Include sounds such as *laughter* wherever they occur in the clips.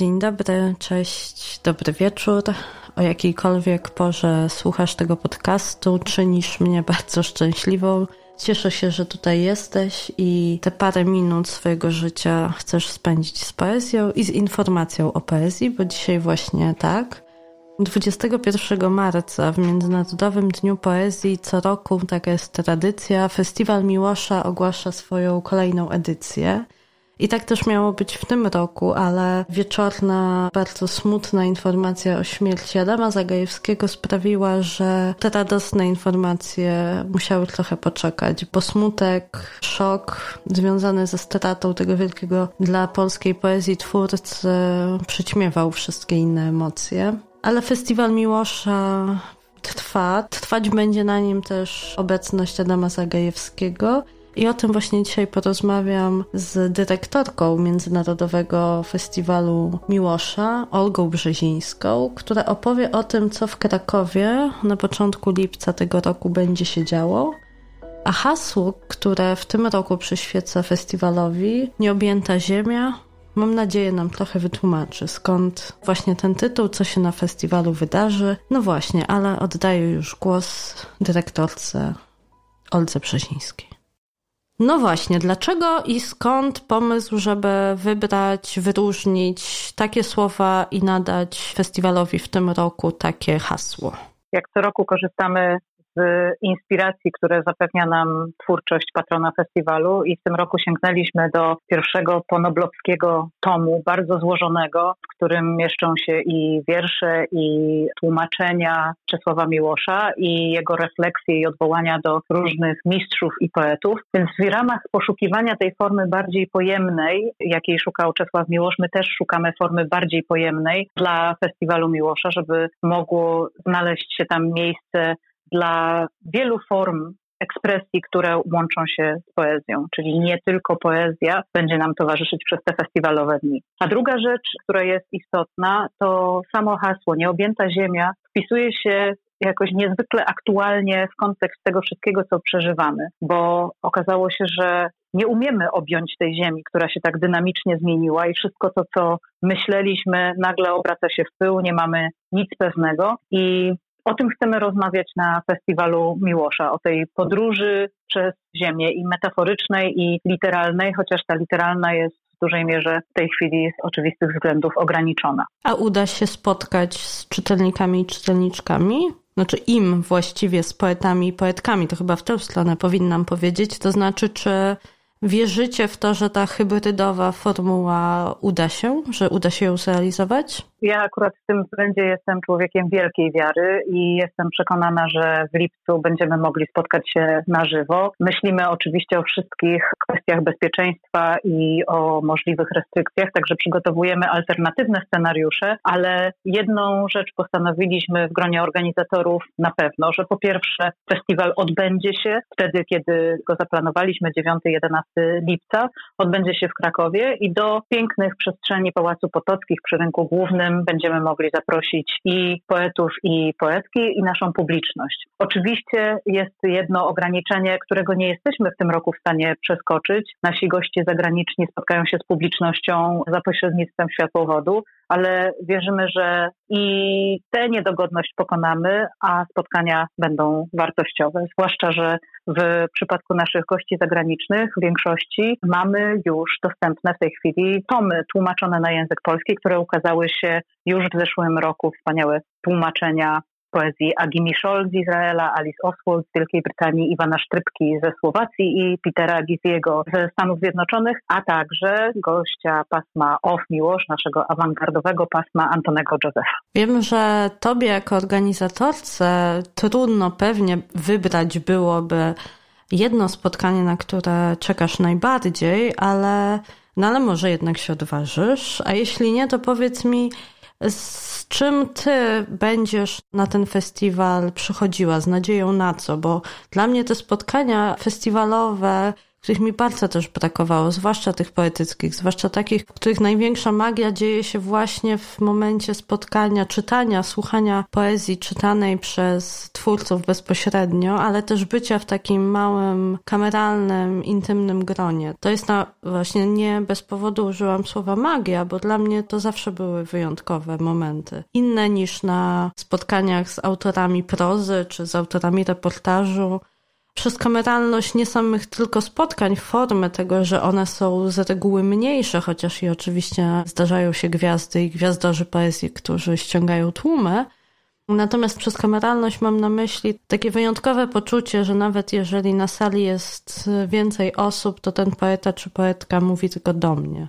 Dzień dobry, cześć, dobry wieczór. O jakiejkolwiek porze słuchasz tego podcastu, czynisz mnie bardzo szczęśliwą. Cieszę się, że tutaj jesteś i te parę minut swojego życia chcesz spędzić z poezją i z informacją o poezji, bo dzisiaj właśnie tak. 21 marca w Międzynarodowym Dniu Poezji co roku, taka jest tradycja, Festiwal Miłosza ogłasza swoją kolejną edycję. I tak też miało być w tym roku, ale wieczorna, bardzo smutna informacja o śmierci Adama Zagajewskiego sprawiła, że te radosne informacje musiały trochę poczekać, bo smutek, szok związany ze stratą tego wielkiego dla polskiej poezji twórcy przyćmiewał wszystkie inne emocje. Ale festiwal Miłosza trwa. Trwać będzie na nim też obecność Adama Zagajewskiego. I o tym właśnie dzisiaj porozmawiam z dyrektorką Międzynarodowego Festiwalu Miłosza, Olgą Brzezińską, która opowie o tym, co w Krakowie na początku lipca tego roku będzie się działo. A hasło, które w tym roku przyświeca festiwalowi, Nieobjęta Ziemia, mam nadzieję nam trochę wytłumaczy, skąd właśnie ten tytuł, co się na festiwalu wydarzy. No właśnie, ale oddaję już głos dyrektorce Oldze Brzezińskiej. No właśnie, dlaczego i skąd pomysł, żeby wybrać, wyróżnić takie słowa i nadać festiwalowi w tym roku takie hasło? Jak co roku korzystamy z inspiracji, które zapewnia nam twórczość patrona festiwalu i w tym roku sięgnęliśmy do pierwszego ponoblowskiego tomu, bardzo złożonego, w którym mieszczą się i wiersze, i tłumaczenia Czesława Miłosza i jego refleksje i odwołania do różnych mistrzów i poetów. Więc w ramach poszukiwania tej formy bardziej pojemnej, jakiej szukał Czesław Miłosz, my też szukamy formy bardziej pojemnej dla festiwalu Miłosza, żeby mogło znaleźć się tam miejsce dla wielu form ekspresji, które łączą się z poezją, czyli nie tylko poezja będzie nam towarzyszyć przez te festiwalowe dni. A druga rzecz, która jest istotna, to samo hasło Nieobjęta Ziemia wpisuje się jakoś niezwykle aktualnie w kontekst tego wszystkiego, co przeżywamy, bo okazało się, że nie umiemy objąć tej ziemi, która się tak dynamicznie zmieniła i wszystko to, co myśleliśmy, nagle obraca się w pył, nie mamy nic pewnego. I o tym chcemy rozmawiać na festiwalu Miłosza, o tej podróży przez Ziemię i metaforycznej, i literalnej, chociaż ta literalna jest w dużej mierze w tej chwili z oczywistych względów ograniczona. A uda się spotkać z czytelnikami i czytelniczkami? Znaczy im właściwie z poetami i poetkami, to chyba w tę stronę powinnam powiedzieć. To znaczy, czy wierzycie w to, że ta hybrydowa formuła uda się, że uda się ją zrealizować? Ja akurat w tym względzie jestem człowiekiem wielkiej wiary i jestem przekonana, że w lipcu będziemy mogli spotkać się na żywo. Myślimy oczywiście o wszystkich kwestiach bezpieczeństwa i o możliwych restrykcjach, także przygotowujemy alternatywne scenariusze, ale jedną rzecz postanowiliśmy w gronie organizatorów na pewno, że po pierwsze festiwal odbędzie się wtedy, kiedy go zaplanowaliśmy 9-11 lipca, odbędzie się w Krakowie i do pięknych przestrzeni Pałacu Potockich przy rynku głównym będziemy mogli zaprosić i poetów, i poetki, i naszą publiczność. Oczywiście jest jedno ograniczenie, którego nie jesteśmy w tym roku w stanie przeskoczyć. Nasi goście zagraniczni spotkają się z publicznością za pośrednictwem światłowodu, ale wierzymy, że i tę niedogodność pokonamy, a spotkania będą wartościowe. Zwłaszcza, że w przypadku naszych gości zagranicznych w większości mamy już dostępne w tej chwili tomy tłumaczone na język polski, które ukazały się już w zeszłym roku. Wspaniałe tłumaczenia poezji Agi Michol z Izraela, Alice Oswald z Wielkiej Brytanii, Iwana Sztrypki ze Słowacji i Petera Giziego ze Stanów Zjednoczonych, a także gościa pasma Off Miłosz, naszego awangardowego pasma Antonego Józefa. Wiem, że tobie jako organizatorce trudno pewnie wybrać byłoby jedno spotkanie, na które czekasz najbardziej, ale No ale może jednak się odważysz, a jeśli nie, to powiedz mi, z czym ty będziesz na ten festiwal przychodziła? Z nadzieją na co? Bo dla mnie te spotkania festiwalowe których mi bardzo też brakowało, zwłaszcza tych poetyckich, zwłaszcza takich, w których największa magia dzieje się właśnie w momencie spotkania, czytania, słuchania poezji czytanej przez twórców bezpośrednio, ale też bycia w takim małym, kameralnym, intymnym gronie. To jest na, właśnie nie bez powodu użyłam słowa magia, bo dla mnie to zawsze były wyjątkowe momenty. Inne niż na spotkaniach z autorami prozy czy z autorami reportażu, przez kameralność nie samych tylko spotkań, formy tego, że one są z reguły mniejsze, chociaż i oczywiście zdarzają się gwiazdy i gwiazdorzy poezji, którzy ściągają tłumy. Natomiast przez kameralność mam na myśli takie wyjątkowe poczucie, że nawet jeżeli na sali jest więcej osób, to ten poeta czy poetka mówi tylko do mnie.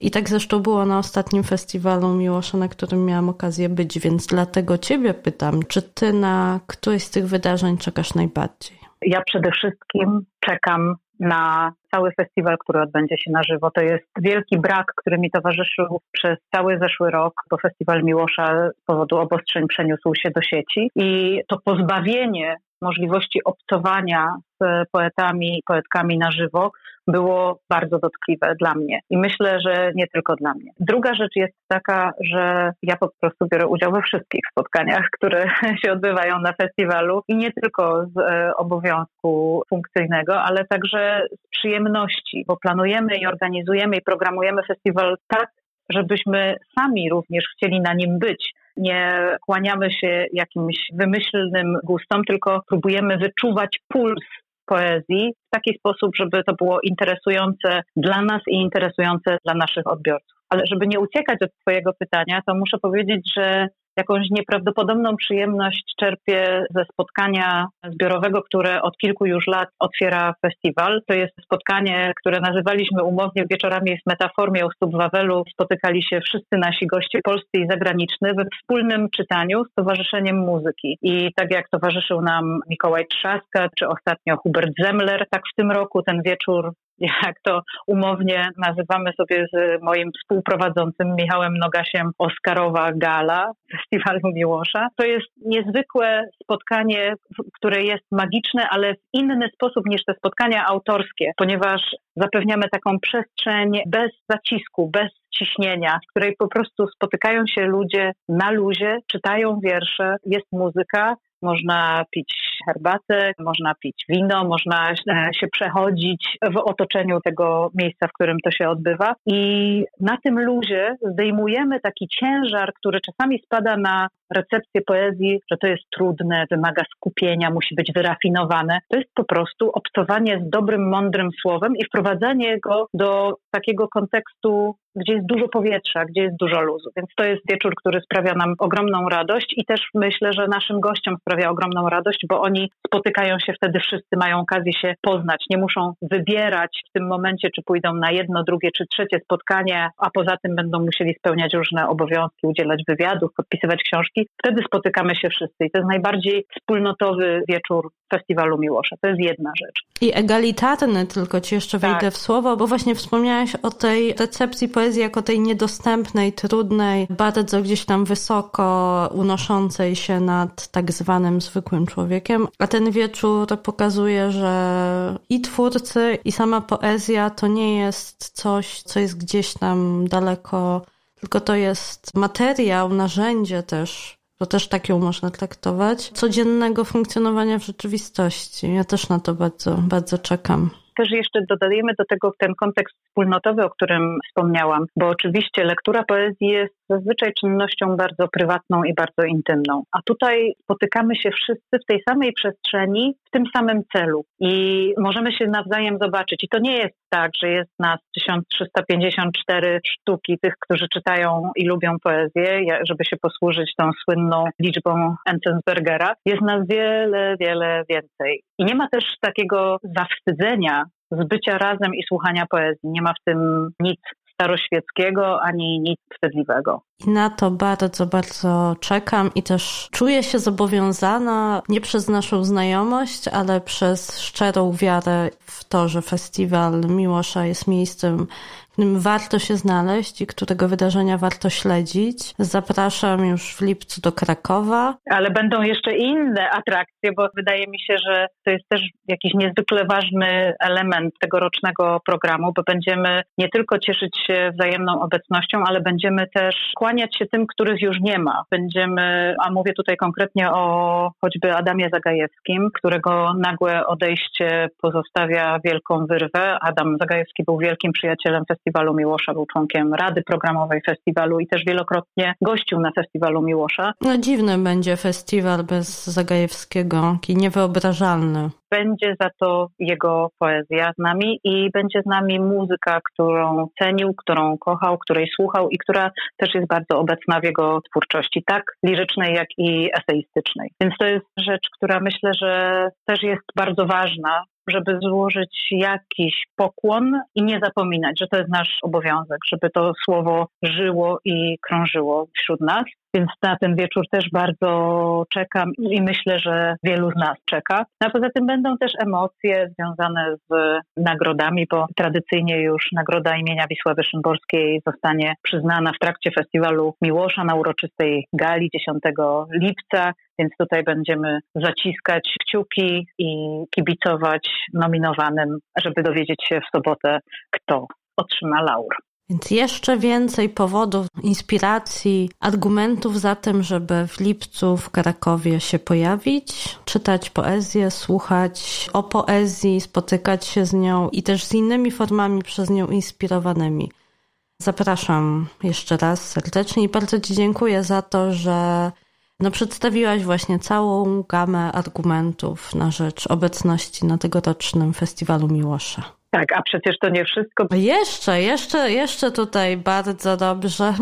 I tak zresztą było na ostatnim festiwalu Miłosza, na którym miałam okazję być, więc dlatego Ciebie pytam, czy Ty na któreś z tych wydarzeń czekasz najbardziej? Ja przede wszystkim czekam na cały festiwal, który odbędzie się na żywo. To jest wielki brak, który mi towarzyszył przez cały zeszły rok, bo Festiwal Miłosza z powodu obostrzeń przeniósł się do sieci. I to pozbawienie możliwości obcowania z poetami i poetkami na żywo było bardzo dotkliwe dla mnie. I myślę, że nie tylko dla mnie. Druga rzecz jest taka, że ja po prostu biorę udział we wszystkich spotkaniach, *laughs* które *laughs* się odbywają na festiwalu i nie tylko z e, obowiązku funkcyjnego, ale także z przyjemności, bo planujemy i organizujemy i programujemy festiwal tak, żebyśmy sami również chcieli na nim być. Nie kłaniamy się jakimś wymyślnym gustom, tylko próbujemy wyczuwać puls poezji w taki sposób, żeby to było interesujące dla nas i interesujące dla naszych odbiorców. Ale żeby nie uciekać od Twojego pytania, to muszę powiedzieć, że jakąś nieprawdopodobną przyjemność czerpię ze spotkania zbiorowego, które od kilku już lat otwiera festiwal. To jest spotkanie, które nazywaliśmy umownie wieczorami w metaformie u stóp Wawelu. Spotykali się wszyscy nasi goście polscy i zagraniczni we wspólnym czytaniu z Towarzyszeniem Muzyki. I tak jak towarzyszył nam Mikołaj Trzaska, czy ostatnio Hubert Zemler, tak w tym roku ten wieczór jak to umownie nazywamy sobie z moim współprowadzącym Michałem Nogasiem Oskarowa Gala Festiwalu Miłosza. To jest niezwykłe spotkanie, które jest magiczne, ale w inny sposób niż te spotkania autorskie, ponieważ zapewniamy taką przestrzeń bez zacisku, bez ciśnienia, w której po prostu spotykają się ludzie na luzie, czytają wiersze, jest muzyka, można pić herbatę, można pić wino, można e, się przechodzić w otoczeniu tego miejsca, w którym to się odbywa. I na tym luzie zdejmujemy taki ciężar, który czasami spada na recepcję poezji, że to jest trudne, wymaga skupienia, musi być wyrafinowane. To jest po prostu obcowanie z dobrym, mądrym słowem i wprowadzanie go do takiego kontekstu, gdzie jest dużo powietrza, gdzie jest dużo luzu. Więc to jest wieczór, który sprawia nam ogromną radość i też myślę, że naszym gościom sprawia ogromną radość, bo oni spotykają się wtedy wszyscy, mają okazję się poznać. Nie muszą wybierać w tym momencie, czy pójdą na jedno, drugie czy trzecie spotkanie, a poza tym będą musieli spełniać różne obowiązki, udzielać wywiadów, podpisywać książki. Wtedy spotykamy się wszyscy i to jest najbardziej wspólnotowy wieczór Festiwalu Miłosza. To jest jedna rzecz. I egalitarny, tylko ci jeszcze wejdę tak. w słowo, bo właśnie wspomniałaś o tej recepcji poezji jako tej niedostępnej, trudnej, bardzo gdzieś tam wysoko unoszącej się nad tak zwanym zwykłym człowiekiem. A ten wieczór pokazuje, że i twórcy, i sama poezja to nie jest coś, co jest gdzieś tam daleko, tylko to jest materiał, narzędzie też to też tak ją można traktować, codziennego funkcjonowania w rzeczywistości. Ja też na to bardzo, bardzo czekam też jeszcze dodajemy do tego ten kontekst wspólnotowy, o którym wspomniałam, bo oczywiście lektura poezji jest zazwyczaj czynnością bardzo prywatną i bardzo intymną. A tutaj spotykamy się wszyscy w tej samej przestrzeni, w tym samym celu i możemy się nawzajem zobaczyć. I to nie jest tak, że jest nas 1354 sztuki tych, którzy czytają i lubią poezję, żeby się posłużyć tą słynną liczbą Enzensbergera. Jest nas wiele, wiele więcej. I nie ma też takiego zawstydzenia z bycia razem i słuchania poezji. Nie ma w tym nic staroświeckiego ani nic wstydliwego. I na to bardzo, bardzo czekam i też czuję się zobowiązana nie przez naszą znajomość, ale przez szczerą wiarę w to, że festiwal Miłosza jest miejscem, którym warto się znaleźć i którego wydarzenia warto śledzić. Zapraszam już w lipcu do Krakowa. Ale będą jeszcze inne atrakcje, bo wydaje mi się, że to jest też jakiś niezwykle ważny element tegorocznego programu, bo będziemy nie tylko cieszyć się wzajemną obecnością, ale będziemy też kłaniać się tym, których już nie ma. Będziemy, a mówię tutaj konkretnie o choćby Adamie Zagajewskim, którego nagłe odejście pozostawia wielką wyrwę. Adam Zagajewski był wielkim przyjacielem festiwalu Miłosza, był członkiem Rady Programowej Festiwalu i też wielokrotnie gościł na festiwalu Miłosza. No dziwny będzie festiwal bez Zagajewskiego, taki niewyobrażalny. Będzie za to jego poezja z nami i będzie z nami muzyka, którą cenił, którą kochał, której słuchał i która też jest bardzo obecna w jego twórczości, tak lirycznej, jak i eseistycznej. Więc to jest rzecz, która myślę, że też jest bardzo ważna żeby złożyć jakiś pokłon i nie zapominać, że to jest nasz obowiązek, żeby to słowo żyło i krążyło wśród nas. Więc na ten wieczór też bardzo czekam i myślę, że wielu z nas czeka. A poza tym będą też emocje związane z nagrodami, bo tradycyjnie już nagroda imienia Wisławy Szymborskiej zostanie przyznana w trakcie festiwalu Miłosza na uroczystej gali 10 lipca. Więc tutaj będziemy zaciskać kciuki i kibicować nominowanym, żeby dowiedzieć się w sobotę, kto otrzyma laur. Więc jeszcze więcej powodów, inspiracji, argumentów za tym, żeby w lipcu w Krakowie się pojawić, czytać poezję, słuchać o poezji, spotykać się z nią i też z innymi formami przez nią inspirowanymi. Zapraszam jeszcze raz serdecznie i bardzo Ci dziękuję za to, że no, przedstawiłaś właśnie całą gamę argumentów na rzecz obecności na tegorocznym Festiwalu Miłosza. Tak, a przecież to nie wszystko. Jeszcze, jeszcze, jeszcze tutaj bardzo dobrze. *laughs*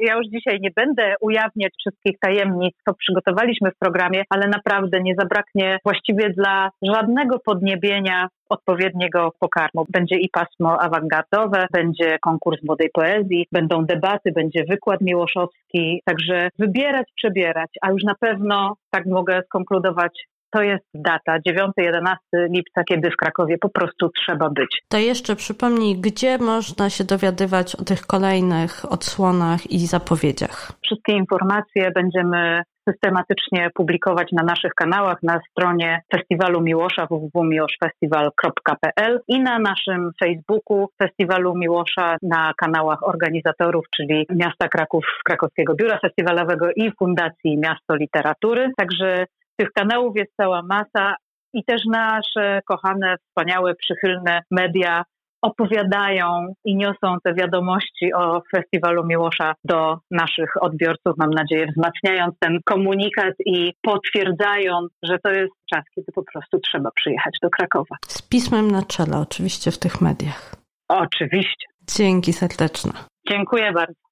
Ja już dzisiaj nie będę ujawniać wszystkich tajemnic, co przygotowaliśmy w programie, ale naprawdę nie zabraknie właściwie dla żadnego podniebienia odpowiedniego pokarmu. Będzie i pasmo awangardowe, będzie konkurs młodej poezji, będą debaty, będzie wykład miłoszowski, także wybierać, przebierać, a już na pewno, tak mogę skonkludować, to jest data 9-11 lipca, kiedy w Krakowie po prostu trzeba być. To jeszcze przypomnij, gdzie można się dowiadywać o tych kolejnych odsłonach i zapowiedziach? Wszystkie informacje będziemy systematycznie publikować na naszych kanałach, na stronie Festiwalu Miłosza www.miłoszfestiwal.pl i na naszym Facebooku Festiwalu Miłosza na kanałach organizatorów, czyli Miasta Kraków, Krakowskiego Biura Festiwalowego i Fundacji Miasto Literatury. Także tych kanałów jest cała masa i też nasze kochane, wspaniałe, przychylne media opowiadają i niosą te wiadomości o Festiwalu Miłosza do naszych odbiorców, mam nadzieję, wzmacniając ten komunikat i potwierdzając, że to jest czas, kiedy po prostu trzeba przyjechać do Krakowa. Z pismem na czele, oczywiście w tych mediach. Oczywiście. Dzięki serdeczne. Dziękuję bardzo.